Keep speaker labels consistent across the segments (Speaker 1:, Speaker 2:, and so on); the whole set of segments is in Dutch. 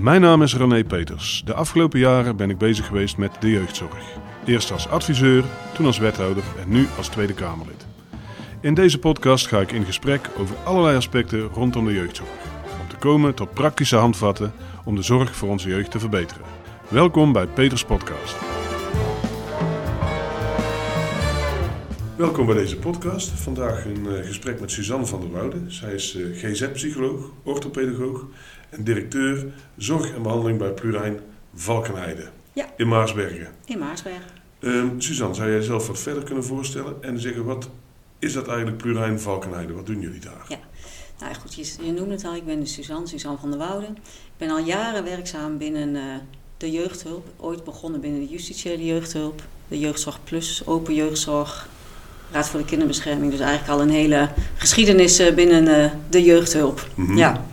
Speaker 1: Mijn naam is René Peters. De afgelopen jaren ben ik bezig geweest met de jeugdzorg. Eerst als adviseur, toen als wethouder en nu als Tweede Kamerlid. In deze podcast ga ik in gesprek over allerlei aspecten rondom de jeugdzorg. Om te komen tot praktische handvatten om de zorg voor onze jeugd te verbeteren. Welkom bij Peters Podcast. Welkom bij deze podcast. Vandaag een uh, gesprek met Suzanne van der Woude. Zij is uh, GZ-psycholoog, orthopedagoog en directeur zorg en behandeling bij Plurijn Valkenheide
Speaker 2: Ja.
Speaker 1: in Maarsbergen.
Speaker 2: In Maarsberg.
Speaker 1: Um, Suzanne, zou jij jezelf wat verder kunnen voorstellen en zeggen wat is dat eigenlijk Plurijn Valkenheide? Wat doen jullie daar?
Speaker 2: Ja. Nou goed, je, je noemde het al, ik ben de Suzanne, Suzanne van der Woude. Ik ben al jaren werkzaam binnen uh, de jeugdhulp. Ooit begonnen binnen de justitiële jeugdhulp, de jeugdzorg plus, open jeugdzorg, Raad voor de Kinderbescherming. Dus eigenlijk al een hele geschiedenis uh, binnen uh, de jeugdhulp.
Speaker 1: Mhm.
Speaker 2: Ja.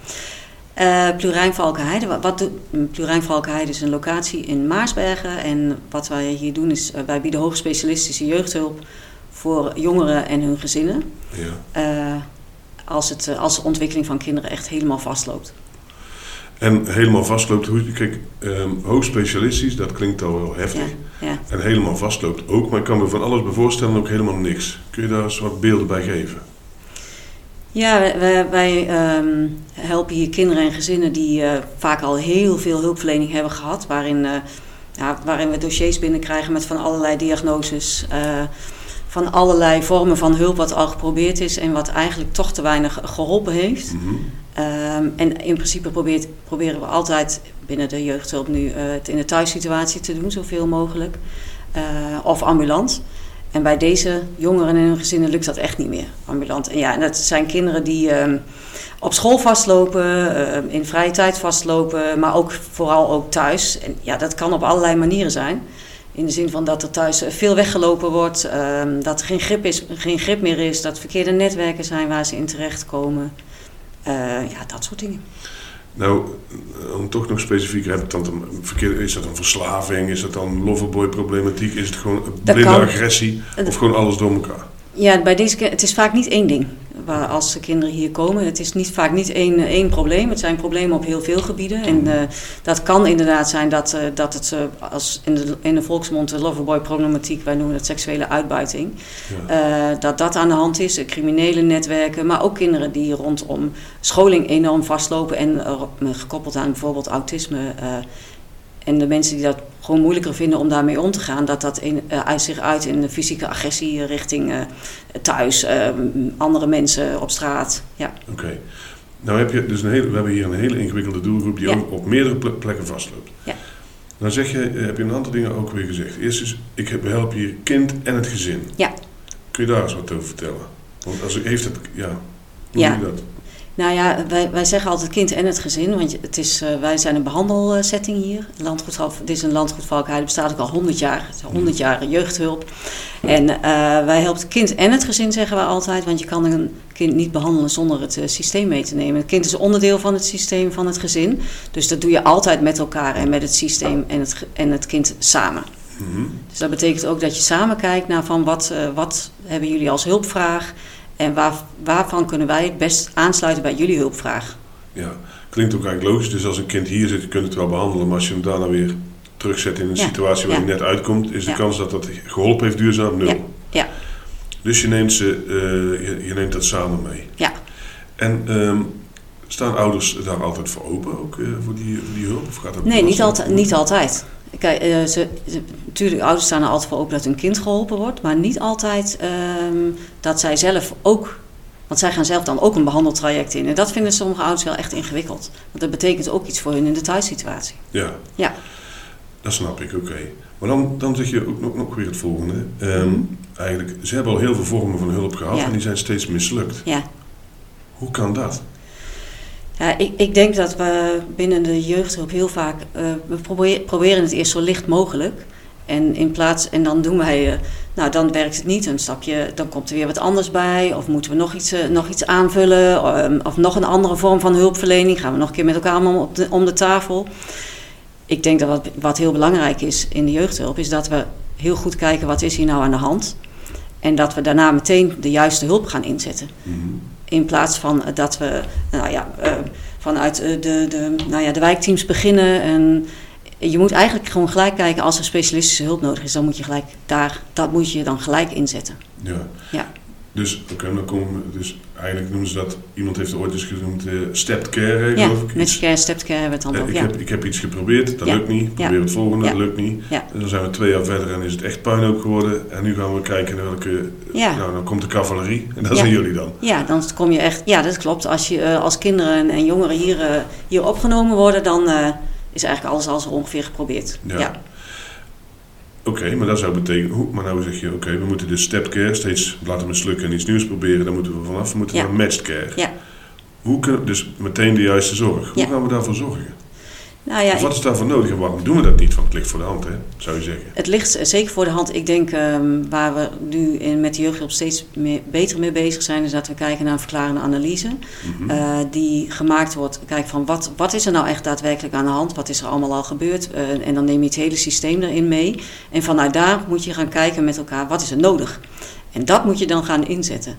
Speaker 2: Uh, Plurijn Valkenheide. Wat, wat doet Plurijn Valkenheide is een locatie in Maarsbergen. En wat wij hier doen is, uh, wij bieden hoogspecialistische jeugdhulp voor jongeren en hun gezinnen.
Speaker 1: Ja.
Speaker 2: Uh, als, het, als de ontwikkeling van kinderen echt helemaal vastloopt.
Speaker 1: En helemaal vastloopt, hoe, kijk, um, hoogspecialistisch, dat klinkt al wel heftig.
Speaker 2: Ja, ja.
Speaker 1: En helemaal vastloopt ook, maar ik kan me van alles bij voorstellen ook helemaal niks. Kun je daar eens wat beelden bij geven?
Speaker 2: Ja, wij, wij um, helpen hier kinderen en gezinnen die uh, vaak al heel veel hulpverlening hebben gehad. Waarin, uh, ja, waarin we dossiers binnenkrijgen met van allerlei diagnoses. Uh, van allerlei vormen van hulp wat al geprobeerd is en wat eigenlijk toch te weinig geholpen heeft.
Speaker 1: Mm -hmm.
Speaker 2: um, en in principe probeert, proberen we altijd binnen de jeugdhulp nu het in de thuissituatie te doen, zoveel mogelijk. of ambulant. En bij deze jongeren en hun gezinnen lukt dat echt niet meer, ambulant. En ja, en dat zijn kinderen die um, op school vastlopen, uh, in vrije tijd vastlopen, maar ook vooral ook thuis. En ja, dat kan op allerlei manieren zijn. In de zin van dat er thuis veel weggelopen wordt, um, dat er geen grip, is, geen grip meer is, dat verkeerde netwerken zijn waar ze in terechtkomen. Uh, ja, dat soort dingen.
Speaker 1: Nou, om toch nog specifieker, heb ik dan verkeerde, is dat een verslaving? Is dat dan loverboy problematiek? Is het gewoon blinde agressie? Of gewoon alles door elkaar?
Speaker 2: Ja, bij deze, het is vaak niet één ding. Waar als de kinderen hier komen, het is niet, vaak niet één, één probleem. Het zijn problemen op heel veel gebieden. En uh, dat kan inderdaad zijn dat, uh, dat het uh, als in de, in de volksmond de loverboy problematiek, wij noemen het seksuele uitbuiting, ja. dat dat aan de hand is. criminele netwerken, maar ook kinderen die rondom scholing enorm vastlopen en gekoppeld aan bijvoorbeeld autisme. en de mensen die dat gewoon moeilijker vinden om daarmee om te gaan, dat dat in, uh, uit zich uit in fysieke agressie richting uh, thuis, uh, andere mensen op straat. Ja.
Speaker 1: Oké. Okay. Nou heb je dus een hele, we hebben hier een hele ingewikkelde doelgroep die ja. ook op meerdere plekken vastloopt.
Speaker 2: Ja.
Speaker 1: Dan zeg je, heb je een aantal dingen ook weer gezegd. Eerst is, ik help hier kind en het gezin.
Speaker 2: Ja.
Speaker 1: Kun je daar eens wat over vertellen? Want als heeft het, ja, hoe
Speaker 2: ja.
Speaker 1: doe je dat?
Speaker 2: Nou ja, wij, wij zeggen altijd kind en het gezin, want het is, uh, wij zijn een behandelsetting hier. Landgoed, dit is een landgoed Valkenheide, bestaat ook al 100 jaar. Het is 100 jaar jeugdhulp. En uh, wij helpen het kind en het gezin, zeggen we altijd, want je kan een kind niet behandelen zonder het uh, systeem mee te nemen. Het kind is onderdeel van het systeem van het gezin, dus dat doe je altijd met elkaar en met het systeem en het, en het kind samen.
Speaker 1: Mm -hmm.
Speaker 2: Dus dat betekent ook dat je samen kijkt naar van wat, wat hebben jullie als hulpvraag en waar, waarvan kunnen wij het best aansluiten bij jullie hulpvraag?
Speaker 1: Ja, klinkt ook eigenlijk logisch. Dus als een kind hier zit, je kunt het wel behandelen. Maar als je hem daarna weer terugzet in een
Speaker 2: Ja,
Speaker 1: situatie waar
Speaker 2: ja.
Speaker 1: hij net uitkomt, is de
Speaker 2: Ja.
Speaker 1: kans dat dat geholpen heeft duurzaam nul.
Speaker 2: Ja, ja,
Speaker 1: Dus je neemt, ze, eh, je, je neemt dat samen mee.
Speaker 2: ja.
Speaker 1: En ehm, staan ouders daar altijd voor open, ook eh, voor, die, voor die hulp? Of gaat dat
Speaker 2: Nee, niet, altijd, niet altijd. Kijk, eh, ze, ze, natuurlijk, ouders staan er altijd voor open dat hun kind geholpen wordt, maar niet altijd ehm, dat zij zelf ook. Want zij gaan zelf dan ook een behandeltraject in. En dat vinden sommige ouders wel echt ingewikkeld. Want dat betekent ook iets voor hun in de thuissituatie.
Speaker 1: Ja,
Speaker 2: Ja,
Speaker 1: dat snap ik, oké. Maar dan, dan zeg je ook nog, nog weer het volgende. Ehm, Eigenlijk, ze hebben al heel veel vormen van hulp gehad
Speaker 2: Ja.
Speaker 1: en die zijn steeds mislukt.
Speaker 2: ja.
Speaker 1: Hoe kan dat?
Speaker 2: Ja, ik, ik denk dat we binnen de jeugdhulp heel vaak... eh, we proberen het eerst zo licht mogelijk. En in plaats... En dan doen wij... eh, nou, dan werkt het niet. Een stapje... Dan komt er weer wat anders bij. Of moeten we nog iets, eh, nog iets aanvullen. eh, of nog een andere vorm van hulpverlening. Gaan we nog een keer met elkaar om, op de, om de tafel. Ik denk dat wat, wat heel belangrijk is in de jeugdhulp... is dat we heel goed kijken wat is hier nou aan de hand. En dat we daarna meteen de juiste hulp gaan inzetten.
Speaker 1: Mhm.
Speaker 2: In plaats van eh, dat we nou ja, eh, vanuit de, de, nou ja, de wijkteams beginnen. En je moet eigenlijk gewoon gelijk kijken als er specialistische hulp nodig is, dan moet je gelijk daar, dat moet je dan gelijk inzetten.
Speaker 1: Ja.
Speaker 2: Ja.
Speaker 1: Dus, dan komen dus eigenlijk noemen ze dat, iemand heeft het ooit eens genoemd, uh, stepped care,
Speaker 2: Ja,
Speaker 1: geloof ik.
Speaker 2: met
Speaker 1: iets.
Speaker 2: care, stepped care hebben we het
Speaker 1: Eh,
Speaker 2: dan
Speaker 1: ik,
Speaker 2: ook. Ja.
Speaker 1: heb, ik heb iets geprobeerd, dat
Speaker 2: Ja.
Speaker 1: lukt niet. Probeer het volgende, dat lukt niet. En dan zijn we twee jaar verder en is het echt puinhoop geworden. En nu gaan we kijken naar welke...
Speaker 2: Ja.
Speaker 1: Nou, dan komt de cavalerie. En dat zijn jullie dan.
Speaker 2: Ja, dan kom je echt. Ja, dat klopt. Als je eh, als kinderen en, en jongeren hier, eh, hier opgenomen worden, dan eh, is eigenlijk alles al zo ongeveer geprobeerd.
Speaker 1: Ja. Oké, maar dat zou betekenen... Hoe, maar nou zeg je, oké, we moeten dus stepped care steeds laten mislukken en iets nieuws proberen. Daar moeten we vanaf. We moeten
Speaker 2: Ja.
Speaker 1: naar matched care.
Speaker 2: Ja.
Speaker 1: Hoe kunnen, dus meteen de juiste zorg. Hoe
Speaker 2: Ja.
Speaker 1: gaan we daarvoor zorgen?
Speaker 2: Nou ja,
Speaker 1: of wat is daarvoor nodig en waarom doen we dat niet? Want het ligt voor de hand, hè, zou je zeggen.
Speaker 2: Het ligt zeker voor de hand. Ik denk ehm, waar we nu in, met de jeugdhulp steeds meer, beter mee bezig zijn, is dat we kijken naar een verklarende analyse.
Speaker 1: Mhm.
Speaker 2: eh, die gemaakt wordt. Kijk van wat, wat is er nou echt daadwerkelijk aan de hand? Wat is er allemaal al gebeurd? Eh, en dan neem je het hele systeem erin mee. En vanuit daar moet je gaan kijken met elkaar wat is er nodig. En dat moet je dan gaan inzetten.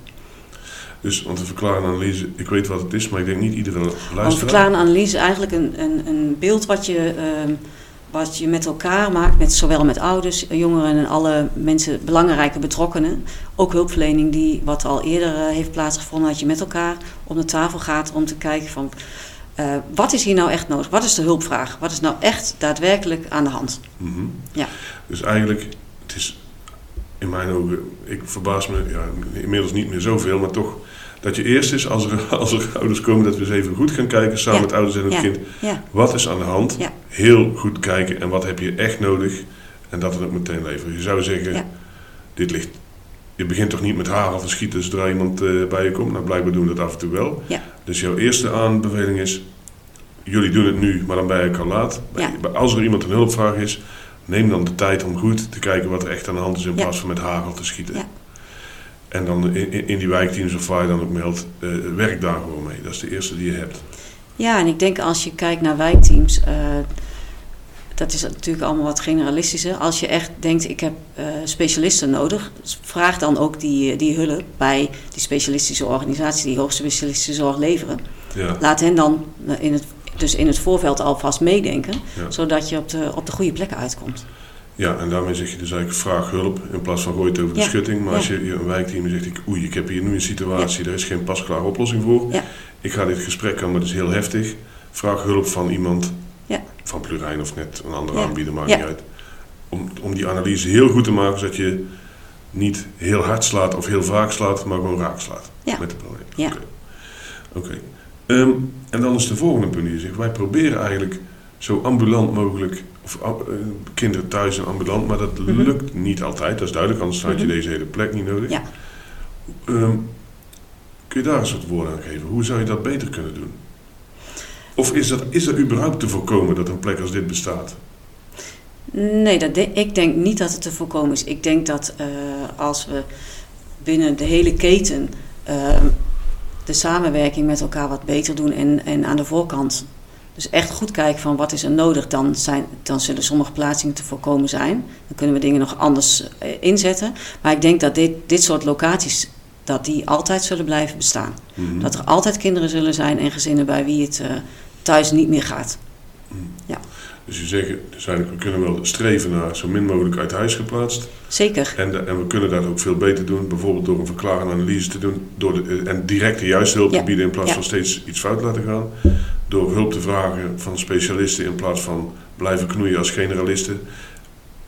Speaker 1: Dus, want een verklarende analyse, ik weet wat het is, maar ik denk niet iedere
Speaker 2: Want
Speaker 1: luisteraar...
Speaker 2: verklarende analyse is eigenlijk een, een, een beeld wat je, ehm, wat je met elkaar maakt, met, zowel met ouders, jongeren en alle mensen, belangrijke betrokkenen. Ook hulpverlening, die, wat al eerder eh, heeft plaatsgevonden, dat je met elkaar om de tafel gaat om te kijken van eh, wat is hier nou echt nodig? Wat is de hulpvraag? Wat is nou echt daadwerkelijk aan de hand?
Speaker 1: Mhm.
Speaker 2: Ja.
Speaker 1: Dus eigenlijk, het is in mijn ogen, ik verbaas me ja, inmiddels niet meer zoveel, maar toch dat je eerst is, als er, als er ouders komen, dat we eens even goed gaan kijken samen
Speaker 2: Ja.
Speaker 1: met ouders en het
Speaker 2: Ja.
Speaker 1: kind.
Speaker 2: Ja,
Speaker 1: Wat is aan de hand? Heel goed kijken en wat heb je echt nodig en dat het ook meteen leveren. Je zou zeggen, dit ligt... Je begint toch niet met hagel te schieten zodra iemand eh, bij je komt? Nou, blijkbaar doen we dat af en toe wel. Dus jouw eerste aanbeveling is, jullie doen het nu, maar dan ben je al laat. Als er iemand een hulpvraag is, neem dan de tijd om goed te kijken wat er echt aan de hand is in
Speaker 2: Ja.
Speaker 1: plaats van met hagel te schieten.
Speaker 2: Ja.
Speaker 1: En dan in, in- die wijkteams of waar je dan ook meldt, eh, werk daar gewoon mee. Dat is de eerste die je hebt.
Speaker 2: Ja, en ik denk als je kijkt naar wijkteams, eh, dat is natuurlijk allemaal wat generalistischer. Als je echt denkt, ik heb eh, specialisten nodig, dus vraag dan ook die, die hulp bij die specialistische organisatie die hoogspecialistische zorg leveren.
Speaker 1: Ja.
Speaker 2: Laat hen dan in het, dus in het voorveld alvast meedenken,
Speaker 1: Ja.
Speaker 2: zodat je op de, op de goede plekken uitkomt.
Speaker 1: Ja, en daarmee zeg je dus eigenlijk vraag hulp in plaats van gooi het over de
Speaker 2: Ja,
Speaker 1: schutting. Maar
Speaker 2: ja.
Speaker 1: als je een wijkteam zegt, ik, oei, ik heb hier nu een situatie, er is geen pasklare oplossing voor. Ik ga dit gesprek aan, maar het is heel heftig. Vraag hulp van iemand,
Speaker 2: Ja.
Speaker 1: van Plurijn of net een andere aanbieder, maakt niet uit. Om, om die analyse heel goed te maken, zodat je niet heel hard slaat of heel vaak slaat, maar gewoon raak slaat met het probleem. Oké. Ehm, en dan is de volgende punt die zegt, wij proberen eigenlijk zo ambulant mogelijk, of eh, kinderen thuis en ambulant, maar dat
Speaker 2: Mhm.
Speaker 1: lukt niet altijd, dat is duidelijk, anders had je
Speaker 2: Mhm.
Speaker 1: deze hele plek niet nodig.
Speaker 2: Ja.
Speaker 1: Ehm, kun je daar eens wat woorden aan geven? Hoe zou je dat beter kunnen doen? Of is dat, is dat überhaupt te voorkomen dat een plek als dit bestaat?
Speaker 2: Nee, dat de- ik denk niet dat het te voorkomen is. Ik denk dat eh, als we binnen de hele keten eh, de samenwerking met elkaar wat beter doen en, en aan de voorkant dus echt goed kijken van wat is er nodig, dan, zijn, dan zullen sommige plaatsingen te voorkomen zijn. Dan kunnen we dingen nog anders eh, inzetten. Maar ik denk dat dit, dit soort locaties, dat die altijd zullen blijven bestaan.
Speaker 1: Mhm.
Speaker 2: Dat er altijd kinderen zullen zijn en gezinnen bij wie het eh, thuis niet meer gaat.
Speaker 1: Dus je zegt, dus we kunnen wel streven naar zo min mogelijk uit huis geplaatst.
Speaker 2: Zeker.
Speaker 1: En, de- en we kunnen dat ook veel beter doen, bijvoorbeeld door een verklarende analyse te doen. Door de, en direct de juiste hulp te bieden in plaats
Speaker 2: Ja.
Speaker 1: van steeds iets fout laten gaan. Door hulp te vragen van specialisten in plaats van blijven knoeien als generalisten.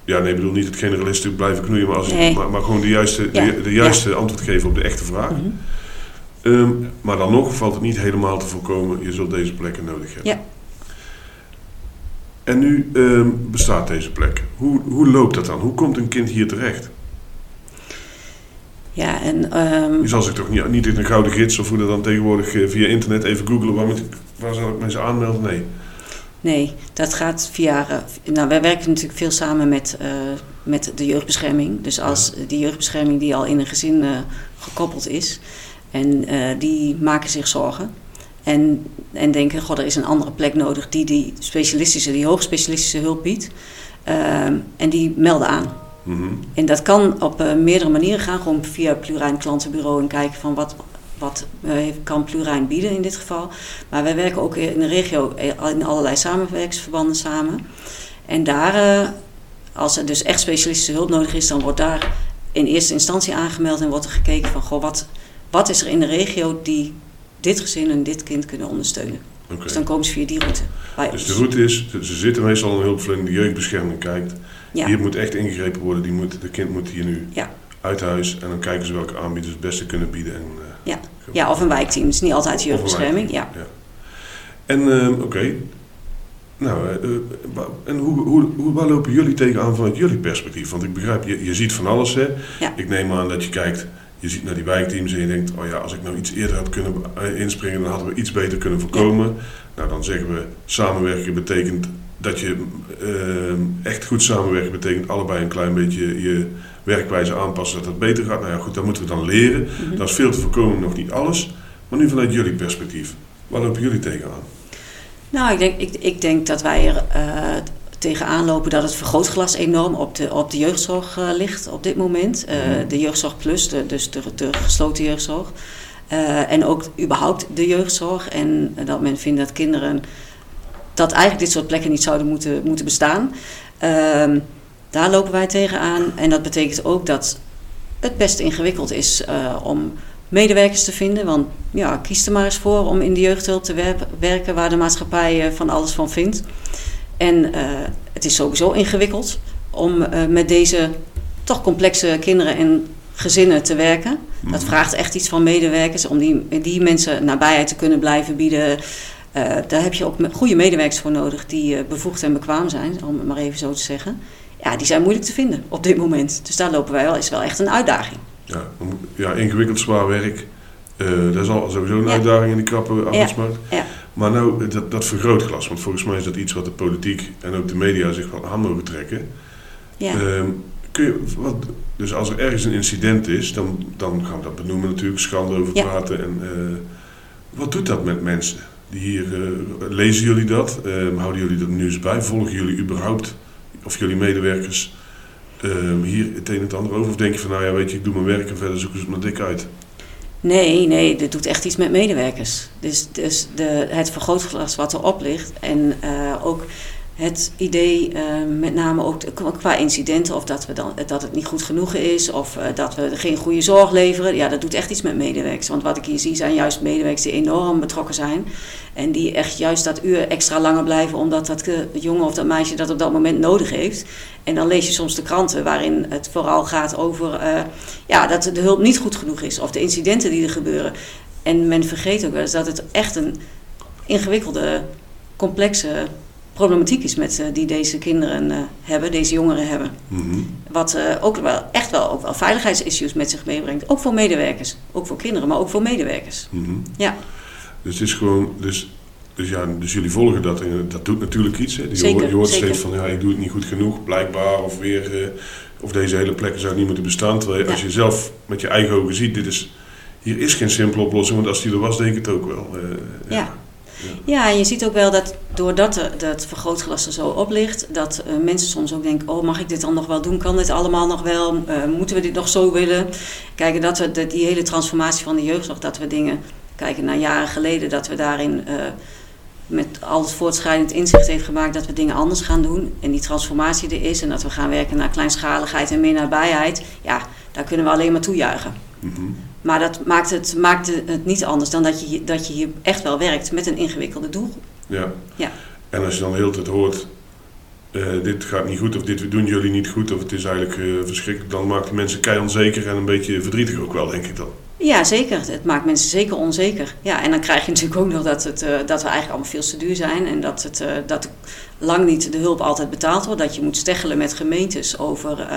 Speaker 1: Ja, nee, ik bedoel niet het generalisten blijven knoeien, maar, als,
Speaker 2: Nee.
Speaker 1: maar, maar gewoon de juiste,
Speaker 2: Ja.
Speaker 1: de, de juiste antwoord geven op de echte vraag.
Speaker 2: Mhm.
Speaker 1: Ehm, maar dan nog valt het niet helemaal te voorkomen. Je zult deze plekken nodig hebben.
Speaker 2: Ja.
Speaker 1: En nu ehm, bestaat deze plek. Hoe, hoe loopt dat dan? Hoe komt een kind hier terecht?
Speaker 2: Ja, en ehm,
Speaker 1: Je zal zich toch niet, niet in een gouden gids of hoe dat dan tegenwoordig eh, via internet even googlen. Waar, moet ik, waar zal ik mensen aanmelden? Nee.
Speaker 2: Nee, dat gaat via. nou, wij werken natuurlijk veel samen met, eh, met de jeugdbescherming. Dus als die jeugdbescherming die al in een gezin eh, gekoppeld is. En die maken zich zorgen. En, en denken, god, er is een andere plek nodig die die specialistische, die hoogspecialistische hulp biedt. Ehm, en die melden aan.
Speaker 1: Mhm.
Speaker 2: En dat kan op eh, meerdere manieren gaan. Gewoon via Plurijn Klantenbureau en kijken van wat, wat uh, kan Plurijn bieden in dit geval. Maar wij werken ook in de regio in allerlei samenwerkingsverbanden samen. En daar, als er dus echt specialistische hulp nodig is, dan wordt daar in eerste instantie aangemeld en wordt er gekeken van goh, wat, wat is er in de regio die dit gezin en dit kind kunnen ondersteunen. Dus dan komen ze via die route.
Speaker 1: Bij dus de route is, ze zitten meestal in hulpverlening, de jeugdbescherming kijkt. Hier moet echt ingegrepen worden, die moet, de kind moet hier nu ja. uit huis. En dan kijken ze welke aanbieders het beste kunnen bieden. En, uh,
Speaker 2: ja. ja, of een wijkteam. Het is niet altijd jeugdbescherming. Ja. ja.
Speaker 1: En uh, oké, nou, uh, en hoe, hoe, hoe, waar lopen jullie tegenaan vanuit jullie perspectief? Want ik begrijp, je, je ziet van alles hè. Ik neem aan dat je kijkt je ziet naar die wijkteams en je denkt, oh ja, als ik nou iets eerder had kunnen eh, inspringen, dan hadden we iets beter kunnen voorkomen. Nou, dan zeggen we, samenwerken betekent dat je uh, echt goed samenwerken betekent allebei een klein beetje je werkwijze aanpassen dat het beter gaat. Nou ja, goed, dat moeten we dan leren. Mhm. Dat is veel te voorkomen, nog niet alles. Maar nu vanuit jullie perspectief, waar lopen jullie tegenaan?
Speaker 2: Nou, ik denk, ik, ik denk dat wij er uh, tegenaan lopen dat het vergrootglas enorm op de, op de jeugdzorg uh, ligt op dit moment. Uh, de jeugdzorg plus, de, dus de, de gesloten jeugdzorg. Uh, en ook überhaupt de jeugdzorg. En dat men vindt dat kinderen. dat eigenlijk dit soort plekken niet zouden moeten, moeten bestaan. Ehm, daar lopen wij tegenaan. En dat betekent ook dat het best ingewikkeld is om medewerkers te vinden. Want ja, kies er maar eens voor om in de jeugdhulp te werken waar de maatschappij van alles van vindt. En uh, het is sowieso ingewikkeld om uh, met deze toch complexe kinderen en gezinnen te werken. Dat vraagt echt iets van medewerkers om die, die mensen nabijheid te kunnen blijven bieden. Uh, daar heb je ook goede medewerkers voor nodig die bevoegd en bekwaam zijn, om het maar even zo te zeggen. Ja, die zijn moeilijk te vinden op dit moment. Dus daar lopen wij wel, is wel echt een uitdaging.
Speaker 1: Ja, ja ingewikkeld zwaar werk. dat is al sowieso een uitdaging in die krappe arbeidsmarkt. Ja. Maar nou, dat, dat vergrootglas, want volgens mij is dat iets wat de politiek en ook de media zich wel aan mogen trekken. Ja. Ehm, kun je, wat, dus als er ergens een incident is, dan, dan gaan we dat benoemen natuurlijk, schande over praten. En, uh, wat doet dat met mensen? Die hier, uh, lezen jullie dat? Uh, houden jullie dat nieuws bij? Volgen jullie überhaupt, of jullie medewerkers, ehm, hier het een en het ander over? Of denk je van, nou ja, weet je, ik doe mijn werk en verder zoeken ze het maar dik uit?
Speaker 2: Nee, nee, dit doet echt iets met medewerkers. Dus, dus de, het vergrootglas wat erop ligt en uh, ook het idee, uh, met name ook qua incidenten, of dat, we dan, dat het niet goed genoeg is, of uh, dat we geen goede zorg leveren, ja, dat doet echt iets met medewerkers. Want wat ik hier zie zijn juist medewerkers die enorm betrokken zijn. En die echt juist dat uur extra langer blijven, omdat dat jongen of dat meisje dat op dat moment nodig heeft. En dan lees je soms de kranten waarin het vooral gaat over uh, ja, dat de hulp niet goed genoeg is, of de incidenten die er gebeuren. En men vergeet ook wel eens dat het echt een ingewikkelde, complexe problematiek is met, uh, die deze kinderen uh, hebben, deze jongeren hebben. Mm -hmm. Wat uh, ook wel echt wel, ook wel veiligheidsissues met zich meebrengt. Ook voor medewerkers. Ook voor kinderen, maar ook voor medewerkers. Mm -hmm. Ja.
Speaker 1: Dus het is gewoon. Dus, dus, ja, dus jullie volgen dat en dat doet natuurlijk iets. Hè? Je, zeker, hoort, je hoort steeds van ja, ik doe het niet goed genoeg, blijkbaar. Of weer. of deze hele plekken zouden niet moeten bestaan. Terwijl ja. als je zelf met je eigen ogen ziet, dit is. Hier is geen simpele oplossing, want als die er was, denk ik het ook wel.
Speaker 2: ja. Ja, en je ziet ook wel dat doordat dat vergrootglas er zo op ligt, dat uh, mensen soms ook denken: oh, mag ik dit dan nog wel doen? Kan dit allemaal nog wel? Uh, moeten we dit nog zo willen? Kijken dat we de, die hele transformatie van de jeugdzorg, dat we dingen kijken naar jaren geleden, dat we daarin uh, met al het voortschrijdend inzicht heeft gemaakt dat we dingen anders gaan doen. En die transformatie er is en dat we gaan werken naar kleinschaligheid en meer nabijheid. Ja, daar kunnen we alleen maar toejuichen. Mm maar dat maakt het, maakt het niet anders dan dat je, dat je hier echt wel werkt met een ingewikkelde doel.
Speaker 1: Ja. ja. En als je dan de hele tijd hoort, uh, dit gaat niet goed of dit doen jullie niet goed of het is eigenlijk uh, verschrikkelijk, dan maakt mensen kei onzeker en een beetje verdrietig ook wel, denk ik dan.
Speaker 2: Ja, zeker. Het maakt mensen zeker onzeker. Ja, en dan krijg je natuurlijk ook nog dat, het, uh, dat we eigenlijk allemaal veel te duur zijn en dat, het, dat lang niet de hulp altijd betaald wordt. Dat je moet steggelen met gemeentes over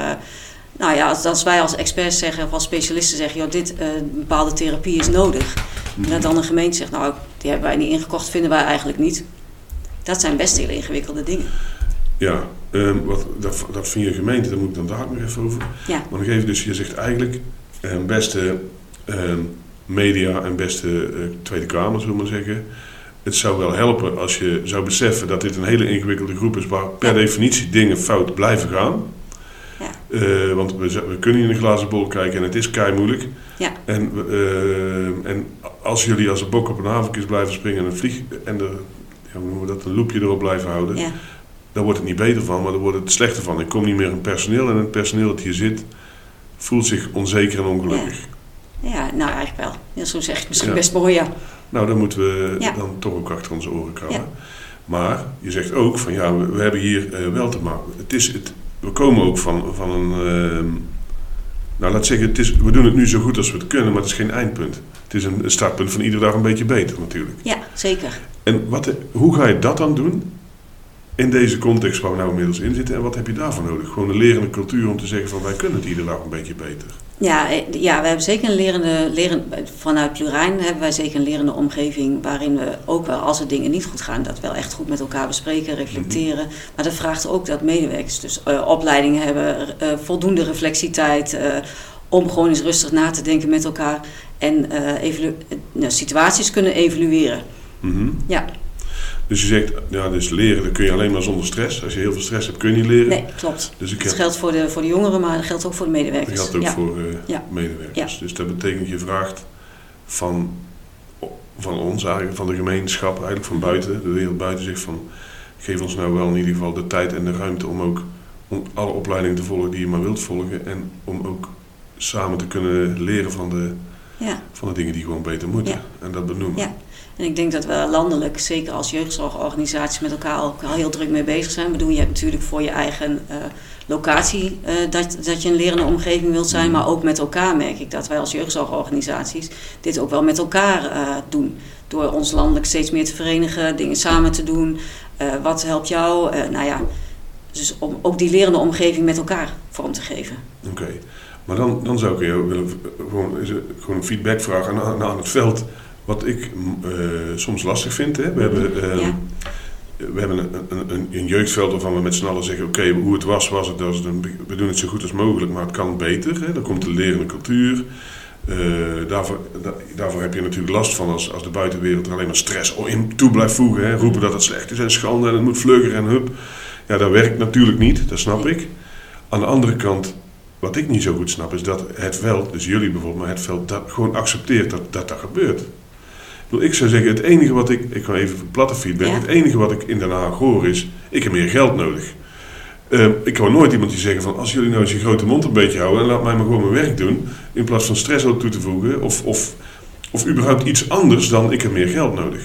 Speaker 2: nou ja, als, als, wij als experts zeggen of als specialisten zeggen, joh, dit uh, bepaalde therapie is nodig. En dat dan een gemeente zegt, nou, die hebben wij niet ingekocht, vinden wij eigenlijk niet. Dat zijn best hele ingewikkelde dingen.
Speaker 1: Ja, um, wat, dat, dat vind je gemeente, daar moet ik dan daar nog even over. Ja. Maar nog even, dus je zegt eigenlijk, um, beste um, media en beste uh, Tweede Kamer, zullen we maar zeggen. Het zou wel helpen als je zou beseffen dat dit een hele ingewikkelde groep is waar per definitie dingen fout blijven gaan. Eh, want we, kunnen in een glazen bol kijken en het is kei moeilijk.
Speaker 2: Ja.
Speaker 1: En, eh, en als jullie als een bok op een havenkist blijven springen en een vlieg en de, ja, hoe noemen we dat, een loepje erop blijven houden,
Speaker 2: Ja.
Speaker 1: dan wordt het niet beter van, maar dan wordt het slechter van. Ik kom niet meer in personeel en het personeel dat hier zit voelt zich onzeker en ongelukkig.
Speaker 2: ja, nou eigenlijk wel. Ja, zo zeg je het misschien best mooi, ja.
Speaker 1: Nou, dan moeten we dan toch ook achter onze oren krabben.
Speaker 2: Ja.
Speaker 1: Maar je zegt ook van ja, we, we hebben hier eh, wel te maken. Het is het, we komen ook van, van een. ehm, nou, laat zeggen, het is, we doen het nu zo goed als we het kunnen, maar het is geen eindpunt. Het is een, een startpunt van iedere dag een beetje beter natuurlijk.
Speaker 2: Ja, zeker.
Speaker 1: En wat, hoe ga je dat dan doen? In deze context waar we nou inmiddels in zitten. En wat heb je daarvoor nodig? Gewoon een lerende cultuur om te zeggen van wij kunnen het iedere dag een beetje beter.
Speaker 2: Ja, eh, ja, we hebben zeker een lerende, leren, vanuit Plurijn hebben wij zeker een lerende omgeving waarin we ook wel als er dingen niet goed gaan, dat wel echt goed met elkaar bespreken, reflecteren. Maar dat vraagt ook dat medewerkers dus eh, opleiding hebben, eh, voldoende reflectietijd, om gewoon eens rustig na te denken met elkaar en nou, situaties kunnen evalueren.
Speaker 1: Mhm.
Speaker 2: Ja,
Speaker 1: Dus je zegt, ja, dus leren dat kun je alleen maar zonder stress. Als je heel veel stress hebt, kun je niet leren.
Speaker 2: nee, klopt.
Speaker 1: Dus ik
Speaker 2: Dat geldt voor de, voor de jongeren, maar dat geldt ook voor de
Speaker 1: Dat
Speaker 2: medewerkers.
Speaker 1: geldt ook
Speaker 2: ja.
Speaker 1: voor
Speaker 2: Ja.
Speaker 1: medewerkers. Dus dat betekent je vraagt van, van ons eigenlijk, van de gemeenschap, eigenlijk van buiten, de wereld buiten zich van geef ons nou wel in ieder geval de tijd en de ruimte om ook om alle opleidingen te volgen die je maar wilt volgen en om ook samen te kunnen leren van de, van de dingen die gewoon beter moeten. En dat benoemen.
Speaker 2: En ik denk dat we landelijk, zeker als jeugdzorgorganisaties, met elkaar ook al heel druk mee bezig zijn. Ik bedoel, je hebt natuurlijk voor je eigen eh, locatie eh, dat, dat je een lerende omgeving wilt zijn. Maar ook met elkaar merk ik dat wij als jeugdzorgorganisaties dit ook wel met elkaar eh, doen. Door ons landelijk steeds meer te verenigen, dingen samen te doen. Wat helpt jou? Nou ja, dus om ook die lerende omgeving met elkaar vorm te geven.
Speaker 1: Oké. Maar dan, dan zou ik je willen gewoon, gewoon een feedback vragen aan, aan het veld. Wat ik eh, soms lastig vind. Hè. We hebben, ehm,
Speaker 2: Ja.
Speaker 1: we hebben een, een, een, jeugdveld waarvan we met z'n allen zeggen: oké, hoe het was, was het. We doen het zo goed als mogelijk, maar het kan beter. Hè. Dan komt de lerende cultuur. Eh, daarvoor, da- daarvoor heb je natuurlijk last van als, als de buitenwereld er alleen maar stress in toe blijft voegen. Hè. Roepen dat het slecht is en schande en het moet vlugger en hup. Ja, dat werkt natuurlijk niet, dat snap ik. Aan de andere kant, wat ik niet zo goed snap, is dat het veld, dus jullie bijvoorbeeld, maar het veld dat gewoon accepteert dat dat, dat gebeurt. Ik, bedoel, ik zou zeggen, het enige wat ik, ik ga even platte feedback,
Speaker 2: Ja.
Speaker 1: het enige wat ik in Den Haag hoor is, ik heb meer geld nodig. Ehm, ik hoor nooit iemand die zeggen van, als jullie nou eens je grote mond een beetje houden en laat mij maar gewoon mijn werk doen, in plaats van stress ook toe te voegen, of, of, of überhaupt iets anders dan ik heb meer geld nodig.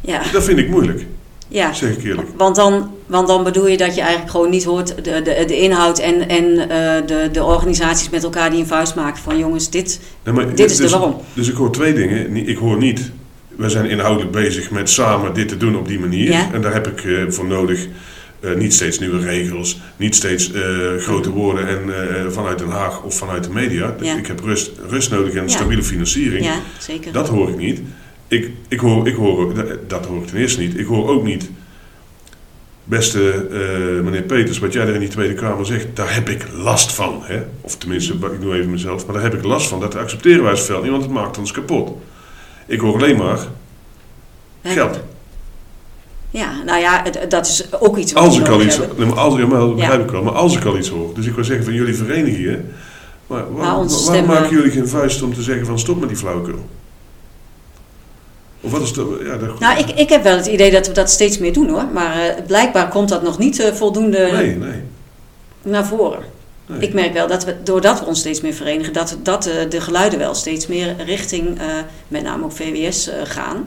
Speaker 2: Ja,
Speaker 1: Dat vind ik moeilijk,
Speaker 2: ja.
Speaker 1: zeg ik eerlijk.
Speaker 2: Want dan, want dan bedoel je dat je eigenlijk gewoon niet hoort de, de, de inhoud en, en eh, de, de organisaties met elkaar die een vuist maken van jongens, dit,
Speaker 1: Nee, maar
Speaker 2: dit is de
Speaker 1: dus-
Speaker 2: waarom.
Speaker 1: Dus ik hoor twee dingen. Ik hoor niet, we zijn inhoudelijk bezig met samen dit te doen op die manier.
Speaker 2: Ja.
Speaker 1: En daar heb ik eh, voor nodig eh, niet steeds nieuwe regels, niet steeds grote woorden en vanuit Den Haag of vanuit de media.
Speaker 2: Ja.
Speaker 1: Ik heb rust, rust nodig en
Speaker 2: Ja.
Speaker 1: stabiele financiering.
Speaker 2: Ja, zeker.
Speaker 1: Dat hoor ik niet. Ik, ik hoor, ik hoor, dat- dat hoor ik ten eerste niet. Ik hoor ook niet, beste eh, meneer Peters, wat jij er in die Tweede Kamer zegt, daar heb ik last van. Hè? Of tenminste, ik doe even mezelf, maar daar heb ik last van. Dat accepteren wij als veld niet, want het maakt ons kapot. Ik hoor alleen maar geld.
Speaker 2: Ja, nou ja, dat is ook iets wat
Speaker 1: Als ik al iets, nee, maar als, ja, maar dat
Speaker 2: Ja.
Speaker 1: begrijp ik wel, maar als ik al iets hoor. Dus ik wil zeggen van jullie verenigen je. Maar waarom maken jullie geen vuist om te zeggen van stop met die flauwekul? Of wat is dat? Ja,
Speaker 2: Nou, ik, ik heb wel het idee dat we dat steeds meer doen hoor. Maar eh, blijkbaar komt dat nog niet eh, voldoende
Speaker 1: nee, nee.
Speaker 2: naar voren.
Speaker 1: nee.
Speaker 2: Ik merk wel dat we, doordat we ons steeds meer verenigen, dat, dat eh, de geluiden wel steeds meer richting, met name ook VWS, gaan.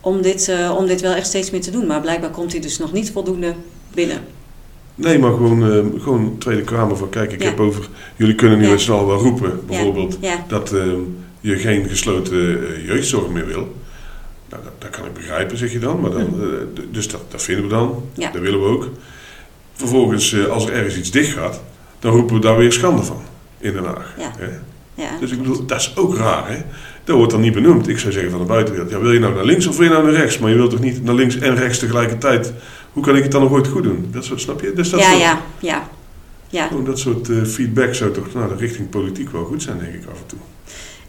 Speaker 2: Om dit, om dit wel echt steeds meer te doen. Maar blijkbaar komt hij dus nog niet voldoende binnen.
Speaker 1: Nee, maar gewoon, gewoon Tweede Kamer van kijk, ik
Speaker 2: Ja.
Speaker 1: heb over. Jullie kunnen nu
Speaker 2: Ja.
Speaker 1: allen wel roepen, bijvoorbeeld,
Speaker 2: Ja,
Speaker 1: dat eh, je geen gesloten jeugdzorg meer wil. Nou, dat, dat kan ik begrijpen, zeg je dan. Maar dan eh, d- dus dat, dat vinden we dan.
Speaker 2: Ja.
Speaker 1: Dat willen we ook. Vervolgens, eh, als er ergens iets dicht gaat, dan roepen we daar weer schande van in Den Haag.
Speaker 2: Ja.
Speaker 1: Hè?
Speaker 2: ja.
Speaker 1: Dus ik bedoel, dat is ook raar, hè? Dat wordt dan niet benoemd. Ik zou zeggen van de buitenwereld, ja, wil je nou naar links of wil je nou naar rechts? Maar je wilt toch niet naar links en rechts tegelijkertijd? Hoe kan ik het dan nog ooit goed doen? Dat soort, snap je? Dus dat
Speaker 2: ja,
Speaker 1: soort,
Speaker 2: ja, ja,
Speaker 1: dat soort eh, feedback zou toch naar de richting politiek wel goed zijn, denk ik af en toe.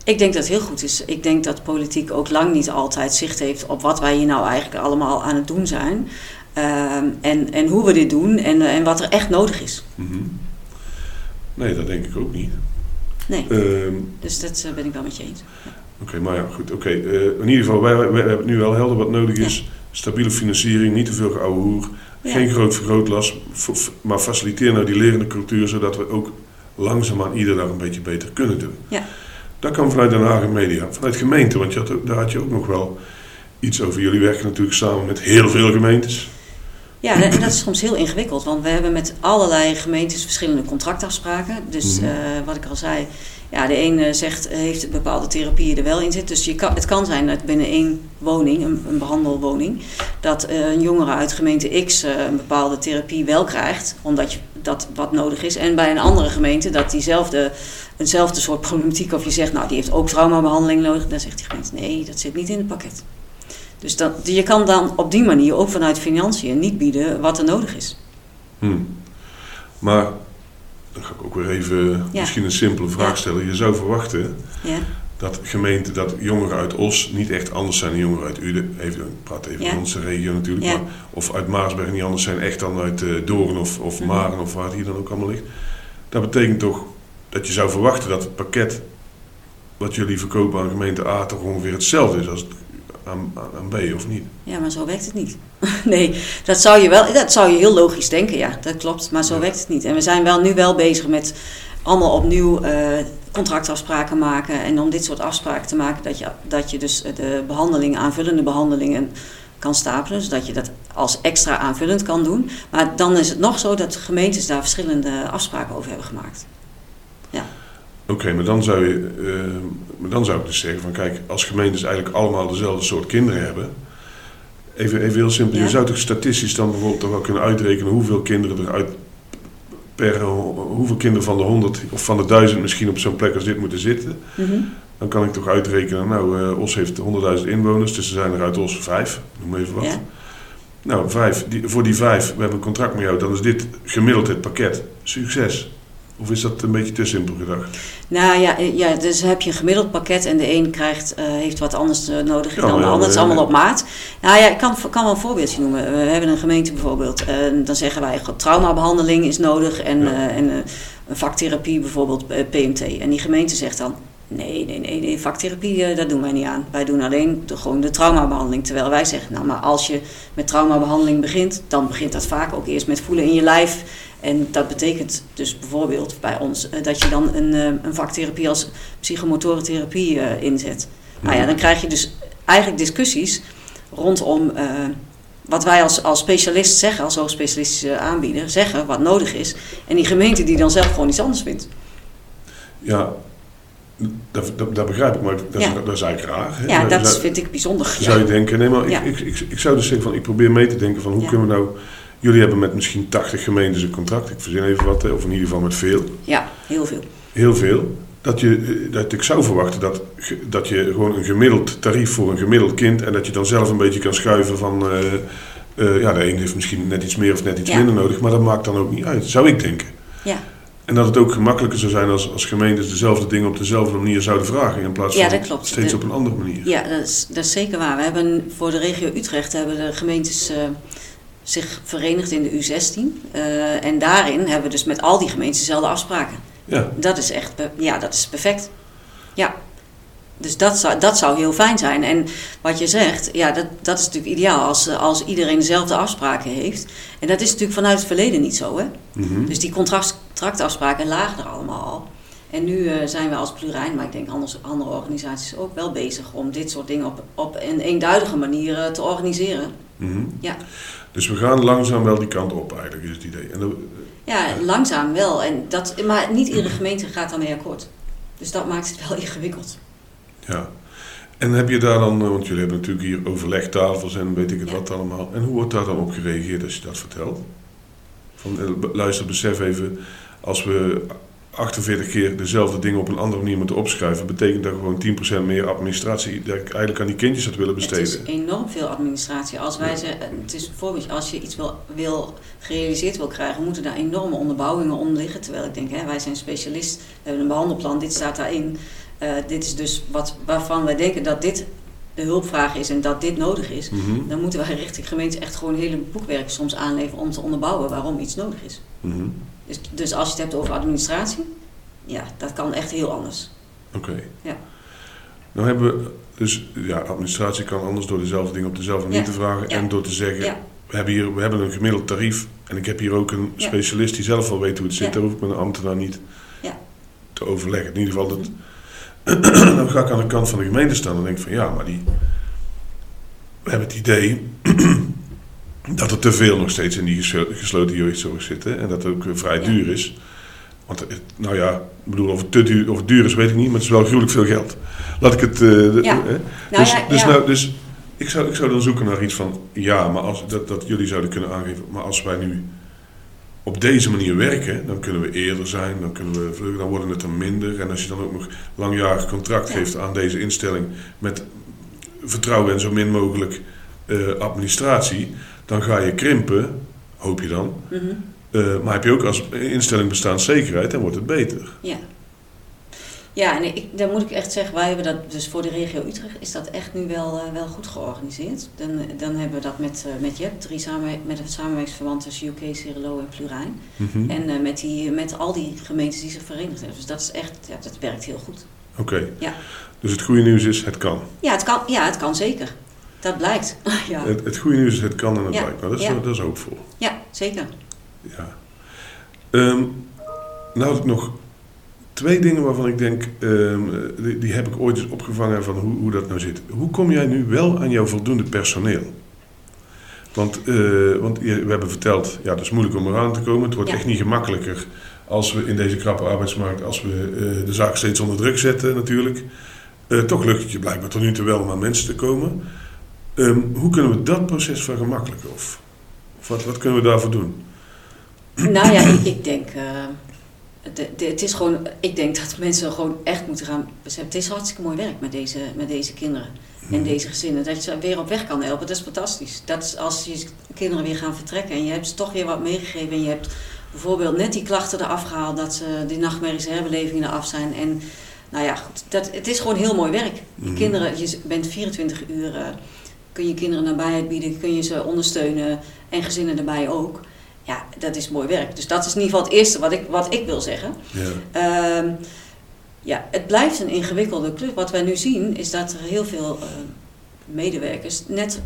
Speaker 2: Ik denk dat het heel goed is. Ik denk dat politiek ook lang niet altijd zicht heeft op wat wij hier nou eigenlijk allemaal aan het doen zijn. Ehm, en, en hoe we dit doen en, eh, en wat er echt nodig is.
Speaker 1: Mhm. Nee, dat denk ik ook niet.
Speaker 2: Nee,
Speaker 1: Ehm,
Speaker 2: dus dat eh, ben ik wel met je eens.
Speaker 1: Oké, maar ja, goed. Oké, eh, in ieder geval, wij, wij, wij hebben nu wel helder wat nodig is. Stabiele financiering, niet te veel geouwe hoer.
Speaker 2: Ja.
Speaker 1: Geen groot f- maar faciliteer nou die lerende cultuur, zodat we ook langzaamaan ieder dag een beetje beter kunnen doen.
Speaker 2: Ja.
Speaker 1: Dat kan vanuit Den Haag media. Vanuit gemeente, want je had, daar had je ook nog wel iets over. Jullie werken natuurlijk samen met heel veel gemeentes.
Speaker 2: Ja, en dat is soms heel ingewikkeld, want we hebben met allerlei gemeentes verschillende contractafspraken. Dus
Speaker 1: Mhm.
Speaker 2: eh, wat ik al zei, ja, de een eh, zegt heeft bepaalde therapieën er wel in zit. Dus je kan, het kan zijn dat binnen één woning, een, een behandelwoning, dat eh, een jongere uit gemeente X een bepaalde therapie wel krijgt, omdat je, dat wat nodig is. En bij een andere gemeente dat diezelfde, eenzelfde soort problematiek, of je zegt, nou die heeft ook traumabehandeling nodig, dan zegt die gemeente, nee, dat zit niet in het pakket. Dus dat, je kan dan op die manier ook vanuit financiën niet bieden wat er nodig is.
Speaker 1: Hm. Maar, dan ga ik ook weer even
Speaker 2: Ja.
Speaker 1: misschien een simpele vraag stellen. Je zou verwachten
Speaker 2: Ja,
Speaker 1: dat gemeenten, dat jongeren uit Os niet echt anders zijn dan jongeren uit Uden. Even, ik praat even
Speaker 2: Ja.
Speaker 1: in onze regio natuurlijk. Maar, of uit Maarsberg niet anders zijn echt dan uit eh Doorn of, of
Speaker 2: Mhm.
Speaker 1: Maren of waar het hier dan ook allemaal ligt. Dat betekent toch dat je zou verwachten dat het pakket wat jullie verkopen aan gemeente A toch ongeveer hetzelfde is als aan, aan, B of niet?
Speaker 2: ja, maar zo werkt het niet. nee, dat zou je wel, dat zou je heel logisch denken, ja, dat klopt. Maar zo
Speaker 1: Ja.
Speaker 2: werkt het niet. En we zijn wel nu wel bezig met allemaal opnieuw eh, contractafspraken maken. En om dit soort afspraken te maken, dat je, dat je dus de behandelingen, aanvullende behandelingen kan stapelen. Zodat je dat als extra aanvullend kan doen. Maar dan is het nog zo dat gemeentes daar verschillende afspraken over hebben gemaakt.
Speaker 1: Oké, maar dan zou je, eh, maar dan zou ik dus zeggen van kijk, als gemeentes eigenlijk allemaal dezelfde soort kinderen hebben. Even, even heel simpel,
Speaker 2: Ja.
Speaker 1: je zou toch statistisch dan bijvoorbeeld toch wel kunnen uitrekenen hoeveel kinderen er uit per hoeveel kinderen van de 100 of van de 1000 misschien op zo'n plek als dit moeten zitten.
Speaker 2: Mhm.
Speaker 1: Dan kan ik toch uitrekenen, nou, eh, Os heeft 100.000 inwoners, dus er zijn er uit Os vijf, noem even wat.
Speaker 2: Ja.
Speaker 1: Nou, vijf, die, voor die vijf, we hebben een contract met jou, dan is dit gemiddeld het pakket. Succes. Of is dat een beetje te simpel gedacht?
Speaker 2: Nou ja, eh, ja, dus heb je een gemiddeld pakket en de een krijgt, eh, heeft wat anders eh, nodig
Speaker 1: Ja,
Speaker 2: dan de
Speaker 1: ja,
Speaker 2: ander. Het is allemaal op maat. Nou ja, ik kan, kan wel een voorbeeldje noemen. We hebben een gemeente bijvoorbeeld. en dan zeggen wij, traumabehandeling is nodig en, en een vaktherapie bijvoorbeeld, PMT. En die gemeente zegt dan, nee, nee, nee, nee vaktherapie, dat doen wij niet aan. Wij doen alleen de, gewoon de traumabehandeling. Terwijl wij zeggen, nou maar als je met traumabehandeling begint, dan begint dat vaak ook eerst met voelen in je lijf. En dat betekent dus bijvoorbeeld bij ons eh, dat je dan een, eh, een vaktherapie als psychomotorentherapie eh, inzet. Nou ja, dan krijg je dus eigenlijk discussies rondom wat wij als, als specialist zeggen, als hoogspecialistische aanbieder, zeggen wat nodig is. En die gemeente die dan zelf gewoon iets anders vindt.
Speaker 1: Ja, dat, dat, dat begrijp ik, maar dat,
Speaker 2: Ja.
Speaker 1: dat is eigenlijk raar. hè?
Speaker 2: Ja, dat
Speaker 1: zou-
Speaker 2: vind ik bijzonder.
Speaker 1: zou je denken, nee, maar ik, ik, ik, ik zou dus zeggen van, ik probeer mee te denken van hoe
Speaker 2: Ja.
Speaker 1: kunnen we nou... Jullie hebben met misschien 80 gemeentes een contract, ik verzin even wat, of in ieder geval met veel.
Speaker 2: Ja, heel veel.
Speaker 1: Heel veel. Dat, je, eh, dat ik zou verwachten dat, dat je gewoon een gemiddeld tarief voor een gemiddeld kind... en dat je dan zelf een beetje kan schuiven van... eh, eh, ja, de een heeft misschien net iets meer of net iets
Speaker 2: Ja.
Speaker 1: minder nodig, maar dat maakt dan ook niet uit, zou ik denken.
Speaker 2: Ja.
Speaker 1: En dat het ook gemakkelijker zou zijn als, als gemeentes dezelfde dingen op dezelfde manier zouden vragen... in plaats
Speaker 2: Ja,
Speaker 1: van
Speaker 2: dat klopt.
Speaker 1: steeds
Speaker 2: De-
Speaker 1: op een andere manier.
Speaker 2: Ja, dat is, dat is zeker waar. We hebben voor de regio Utrecht hebben de gemeentes zich verenigd in de U16. Eh, en daarin hebben we dus met al die gemeentes dezelfde afspraken.
Speaker 1: Ja.
Speaker 2: Dat is echt, ja, dat is perfect. Ja. Dus dat zou, dat zou heel fijn zijn. En wat je zegt, ja, dat, dat is natuurlijk ideaal als, als iedereen dezelfde afspraken heeft. En dat is natuurlijk vanuit het verleden niet zo, hè?
Speaker 1: Mhm.
Speaker 2: Dus die contract- contractafspraken lagen er allemaal al. En nu eh, zijn we als Plurijn, maar ik denk anders, andere organisaties ook wel bezig om dit soort dingen op, op een eenduidige manier eh, te organiseren.
Speaker 1: Mhm.
Speaker 2: Ja.
Speaker 1: Dus we gaan langzaam wel die kant op eigenlijk, is het idee. En dat-
Speaker 2: Ja, langzaam wel. En dat, maar niet iedere gemeente gaat daarmee akkoord. Dus dat maakt het wel ingewikkeld.
Speaker 1: ja. En heb je daar dan, eh, want jullie hebben natuurlijk hier overlegtafels en weet ik het
Speaker 2: Ja.
Speaker 1: wat allemaal. En hoe wordt daar dan op gereageerd als je dat vertelt? Van, eh, luister, besef even, als we 48 keer dezelfde dingen op een andere manier moeten opschrijven, betekent dat gewoon 10% meer administratie dat ik eigenlijk aan die kindjes had willen
Speaker 2: Het
Speaker 1: besteden.
Speaker 2: is enorm veel administratie. Als wij
Speaker 1: Ja.
Speaker 2: ze, het is bijvoorbeeld als je iets wil, wil gerealiseerd wil krijgen, moeten daar enorme onderbouwingen onder liggen. Terwijl ik denk, hè, wij zijn specialist, we hebben een behandelplan, dit staat daarin. Eh, dit is dus wat, waarvan wij denken dat dit de hulpvraag is en dat dit nodig is.
Speaker 1: Mhm.
Speaker 2: Dan moeten wij richting gemeentes echt gewoon hele boekwerk soms aanleveren om te onderbouwen waarom iets nodig is.
Speaker 1: Mhm.
Speaker 2: Dus, dus als je het hebt over administratie, ja, dat kan echt heel anders.
Speaker 1: Oké.
Speaker 2: Ja.
Speaker 1: Nou hebben we, dus ja, administratie kan anders door dezelfde dingen op dezelfde manier
Speaker 2: Ja.
Speaker 1: te vragen
Speaker 2: Ja.
Speaker 1: en door te zeggen,
Speaker 2: Ja.
Speaker 1: we hebben hier we hebben een gemiddeld tarief en ik heb hier ook een specialist die zelf wel weet hoe het zit, daar hoef ik met een ambtenaar niet
Speaker 2: Ja.
Speaker 1: te overleggen. In ieder geval, dat, dan ga ik aan de kant van de gemeente staan en denk van ja, maar die, we hebben het idee dat er te veel nog steeds in die geslo- gesloten jeugdzorg zitten en dat het ook eh, vrij duur is. Want nou ja, ik bedoel, of het, te duur, of het duur is, weet ik niet, maar het is wel gruwelijk veel geld. Laat ik het. eh,
Speaker 2: Ja.
Speaker 1: hè?
Speaker 2: Nou
Speaker 1: dus
Speaker 2: ja,
Speaker 1: dus,
Speaker 2: ja.
Speaker 1: nou, dus ik, zou, ik zou dan zoeken naar iets van, ja, maar als, dat, dat jullie zouden kunnen aangeven, maar als wij nu op deze manier werken, dan kunnen we eerder zijn, dan kunnen we vluggen, dan worden het er minder. En als je dan ook nog langjarig contract geeft aan deze instelling met vertrouwen en zo min mogelijk eh, administratie, dan ga je krimpen, hoop je dan.
Speaker 2: Mhm.
Speaker 1: Eh, maar heb je ook als instelling bestaanszekerheid, dan wordt het beter.
Speaker 2: Ja. Ja, en ik, dan moet ik echt zeggen, wij hebben dat dus voor de regio Utrecht is dat echt nu wel, eh, wel goed georganiseerd. Dan, dan hebben we dat met, eh, met JEP, drie samenwer met het samenwerkingsverband tussen UK, Cirelo en Plurijn.
Speaker 1: Mhm.
Speaker 2: En met, die, met al die gemeentes die zich verenigd hebben. Dus dat is echt, ja, dat werkt heel goed.
Speaker 1: Oké.
Speaker 2: Ja.
Speaker 1: Dus het goede nieuws is, het kan.
Speaker 2: Ja, het kan, ja, het kan zeker. Dat blijkt. ja.
Speaker 1: Het, het goede nieuws is, het kan en het
Speaker 2: Ja.
Speaker 1: blijkt. Nou, dat is,
Speaker 2: Ja.
Speaker 1: dat is hoopvol.
Speaker 2: ja, zeker.
Speaker 1: Ja. Ehm, nou ik nog twee dingen waarvan ik denk, ehm, die, die heb ik ooit eens opgevangen van hoe, hoe dat nou zit. Hoe kom jij nu wel aan jouw voldoende personeel? Want, eh, want we hebben verteld, ja, het is moeilijk om eraan te komen. Het wordt
Speaker 2: Ja.
Speaker 1: echt niet gemakkelijker als we in deze krappe arbeidsmarkt, als we eh, de zaak steeds onder druk zetten natuurlijk. Eh, toch lukt het je blijkbaar tot nu toe wel om aan mensen te komen. Ehm, hoe kunnen we dat proces vergemakkelijken? Of, of wat, wat kunnen we daarvoor doen?
Speaker 2: Nou ja, ik, ik denk. eh, de, de- het is gewoon, ik denk dat mensen gewoon echt moeten gaan beseffen. Het is hartstikke mooi werk met deze, met deze kinderen en deze gezinnen. Dat je ze weer op weg kan helpen, dat is fantastisch. Dat is als je kinderen weer gaan vertrekken en je hebt ze toch weer wat meegegeven. En je hebt bijvoorbeeld net die klachten eraf gehaald, dat ze die nachtmerries en herbelevingen eraf zijn. En nou ja, goed, dat, het is gewoon heel mooi werk. Die
Speaker 1: Mhm.
Speaker 2: kinderen, je bent 24 uur, eh, kun je kinderen nabijheid bieden, kun je ze ondersteunen en gezinnen erbij ook. Ja, dat is mooi werk. Dus dat is in ieder geval het eerste wat ik, wat ik wil zeggen.
Speaker 1: Ja.
Speaker 2: Ehm, ja, het blijft een ingewikkelde club. Wat wij nu zien is dat er heel veel eh, medewerkers net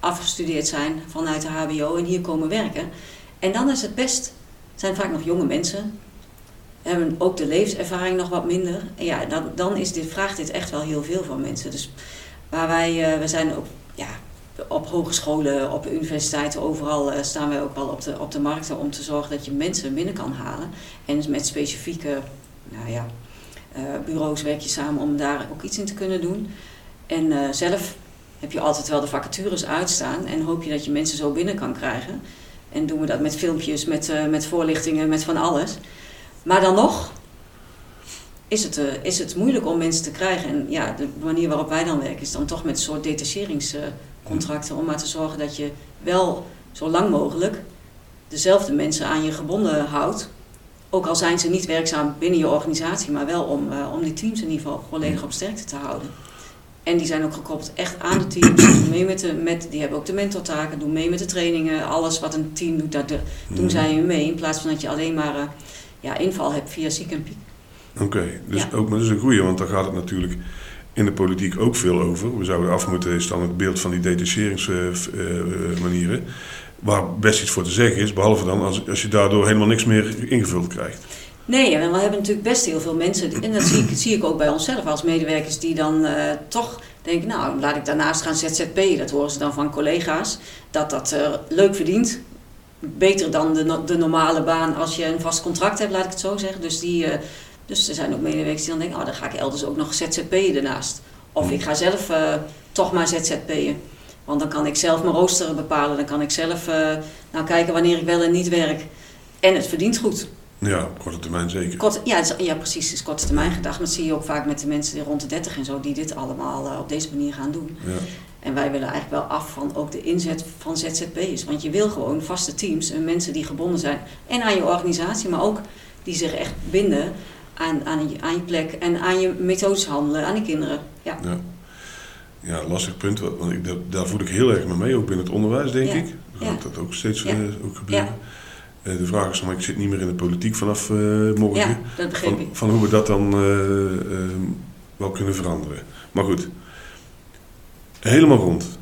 Speaker 2: afgestudeerd zijn vanuit de HBO en hier komen werken. En dan is het best, het zijn vaak nog jonge mensen, hebben ook de levenservaring nog wat minder. En ja, dan, dan is dit, vraagt dit echt wel heel veel van mensen. Dus waar wij, eh, we zijn ook ja, op hogescholen, op universiteiten, overal eh, staan wij ook wel op de, op de markten om te zorgen dat je mensen binnen kan halen. En met specifieke nou ja, eh, bureaus werk je samen om daar ook iets in te kunnen doen. En eh, zelf heb je altijd wel de vacatures uitstaan en hoop je dat je mensen zo binnen kan krijgen. En doen we dat met filmpjes, met, met voorlichtingen, met van alles. Maar dan nog is het, eh, is het moeilijk om mensen te krijgen. En ja, de manier waarop wij dan werken is dan toch met een soort detacheringscontracten. Om maar te zorgen dat je wel zo lang mogelijk dezelfde mensen aan je gebonden houdt. Ook al zijn ze niet werkzaam binnen je organisatie, maar wel om, eh, om die teams in ieder geval volledig op sterkte te houden. En die zijn ook gekoppeld echt aan de teams. Doen mee met de, met, die hebben ook de mentortaken, doen mee met de trainingen. Alles wat een team doet, de- doen zij mee. In plaats van dat je alleen maar eh, ja, inval hebt via ziek en piek.
Speaker 1: Oké, dus
Speaker 2: Ja.
Speaker 1: ook maar dat is een goeie, want daar gaat het natuurlijk in de politiek ook veel over. We zouden af moeten, is dan het beeld van die detacheringsmanieren. waar best iets voor te zeggen is, behalve dan als, als je daardoor helemaal niks meer ingevuld krijgt.
Speaker 2: Nee, en we hebben natuurlijk best heel veel mensen, en dat zie ik, zie ik ook bij onszelf als medewerkers, die dan eh, toch denken, nou laat ik daarnaast gaan ZZP, dat horen ze dan van collega's, dat dat eh, leuk verdient. Beter dan de, de normale baan als je een vast contract hebt, laat ik het zo zeggen. Dus, die, eh, dus er zijn ook medewerkers die dan denken, oh dan ga ik elders ook nog ZZP'en ernaast. Of ik ga zelf eh, toch maar ZZP'en. Want dan kan ik zelf mijn rooster bepalen, dan kan ik zelf eh, nou kijken wanneer ik wel en niet werk. En het verdient goed.
Speaker 1: Ja, op korte termijn zeker.
Speaker 2: Kort, ja, is- ja, precies. Het is korte termijn gedacht. Maar dat zie je ook vaak met de mensen die rond de 30 en zo, die dit allemaal eh, op deze manier gaan doen.
Speaker 1: Ja.
Speaker 2: En wij willen eigenlijk wel af van ook de inzet van ZZP'ers. Want je wil gewoon vaste teams en mensen die gebonden zijn. En aan je organisatie, maar ook die zich echt binden aan, aan, je, aan je plek en aan je methodes handelen, aan de kinderen. Ja,
Speaker 1: Ja. ja, lastig punt, want ik, daar, daar voel ik heel erg mee mee, ook binnen het onderwijs denk
Speaker 2: Ja.
Speaker 1: ik. Gaat dat ook steeds eh, ook gebeuren. Eh, de vraag is, maar ik zit niet meer in de politiek vanaf eh, morgen.
Speaker 2: Ja, dat
Speaker 1: van,
Speaker 2: ik.
Speaker 1: van hoe we dat dan wel kunnen veranderen. Maar goed, helemaal rond.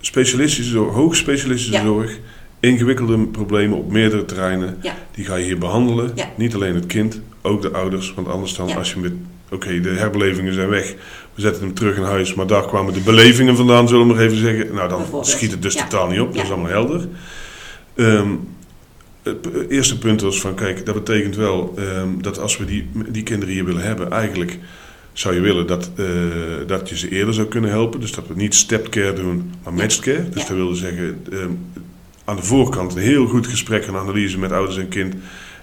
Speaker 1: Specialistische zorg, hoogspecialistische zorg, ingewikkelde problemen op meerdere terreinen.
Speaker 2: Ja.
Speaker 1: Die ga je hier behandelen.
Speaker 2: Ja.
Speaker 1: Niet alleen het kind, ook de ouders. Want anders dan,
Speaker 2: Ja.
Speaker 1: als je met, oké, de herbelevingen zijn weg. We zetten hem terug in huis, maar daar kwamen de belevingen vandaan, zullen we maar even zeggen. Nou, dan schiet het dus
Speaker 2: Ja.
Speaker 1: totaal niet op, dat is allemaal helder. Ehm, het eerste punt was van, kijk, dat betekent wel ehm, dat als we die, die kinderen hier willen hebben, eigenlijk zou je willen dat, eh, dat je ze eerder zou kunnen helpen. Dus dat we niet stepped care doen, maar matched care. Dus dat wilde zeggen, ehm, aan de voorkant een heel goed gesprek en analyse met ouders en kind.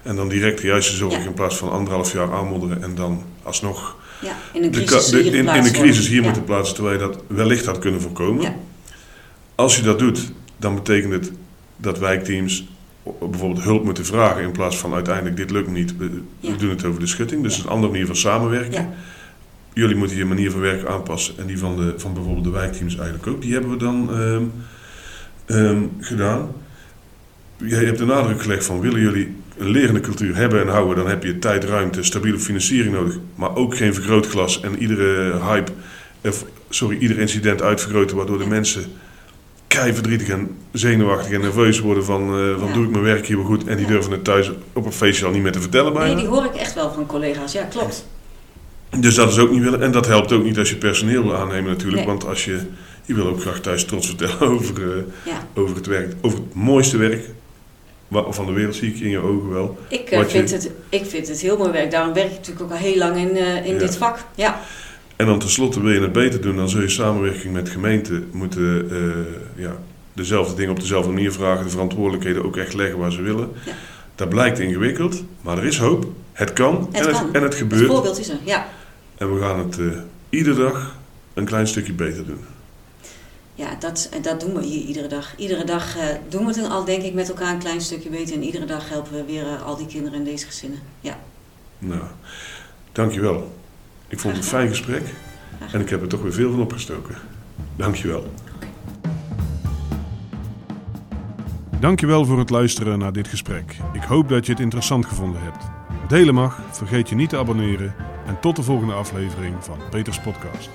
Speaker 1: En dan direct de juiste zorg
Speaker 2: Ja.
Speaker 1: in plaats van anderhalf jaar aanmodderen en dan alsnog
Speaker 2: Ja, in een
Speaker 1: de,
Speaker 2: crisis
Speaker 1: de-
Speaker 2: hier
Speaker 1: in, in de
Speaker 2: geplaatst
Speaker 1: crisis
Speaker 2: worden.
Speaker 1: hier
Speaker 2: Ja.
Speaker 1: moeten plaatsen, terwijl je dat wellicht had kunnen voorkomen. Als je dat doet, dan betekent het dat wijkteams bijvoorbeeld hulp moeten vragen in plaats van uiteindelijk dit lukt niet, we, doen het over de schutting. Dus een andere manier van samenwerken. Jullie moeten je manier van werken aanpassen en die van, de, van bijvoorbeeld de wijkteams eigenlijk ook. Die hebben we dan ehm, ehm, gedaan. Jij hebt de nadruk gelegd van willen jullie een lerende cultuur hebben en houden, dan heb je tijd, ruimte, stabiele financiering nodig, maar ook geen vergrootglas en iedere hype, of, sorry, ieder incident uitvergroten waardoor de mensen kei verdrietig en zenuwachtig en nerveus worden van, eh, van
Speaker 2: Ja.
Speaker 1: doe ik mijn werk hier wel goed en die
Speaker 2: Ja.
Speaker 1: durven het thuis op een feestje al niet meer te vertellen bijna.
Speaker 2: Nee, die hoor ik echt wel van collega's. Ja, klopt.
Speaker 1: Dus dat is ook niet willen. En dat helpt ook niet als je personeel wil aannemen natuurlijk.
Speaker 2: Nee.
Speaker 1: Want als je, je wil ook graag thuis trots vertellen over, eh,
Speaker 2: Ja.
Speaker 1: over het werk. Over het mooiste werk van de wereld zie ik in je ogen wel.
Speaker 2: Ik, eh,
Speaker 1: je-
Speaker 2: vind het, ik vind het heel mooi werk. Daarom werk ik natuurlijk ook al heel lang in, eh, in
Speaker 1: Ja.
Speaker 2: dit vak. Ja,
Speaker 1: En dan tenslotte wil je het beter doen. Dan zul je samenwerking met gemeenten moeten eh, ja, dezelfde dingen op dezelfde manier vragen. De verantwoordelijkheden ook echt leggen waar ze willen.
Speaker 2: Ja.
Speaker 1: Dat blijkt ingewikkeld. Maar er is hoop. Het kan.
Speaker 2: Het
Speaker 1: en,
Speaker 2: kan.
Speaker 1: Het, en het
Speaker 2: het
Speaker 1: gebeurt.
Speaker 2: voorbeeld is er. Ja.
Speaker 1: En we gaan het iedere dag een klein stukje beter doen.
Speaker 2: Ja, dat, en dat doen we hier iedere dag. Iedere dag eh, doen we het al, denk ik, met elkaar een klein stukje beter. En iedere dag helpen we weer eh, al die kinderen in deze gezinnen. Ja,
Speaker 1: Nou, dankjewel. Ik vond het een fijn gesprek en ik heb er toch weer veel van opgestoken. Dankjewel.
Speaker 3: Dankjewel voor het luisteren naar dit gesprek. Ik hoop dat je het interessant gevonden hebt. Delen mag, vergeet je niet te abonneren en tot de volgende aflevering van Peters Podcast.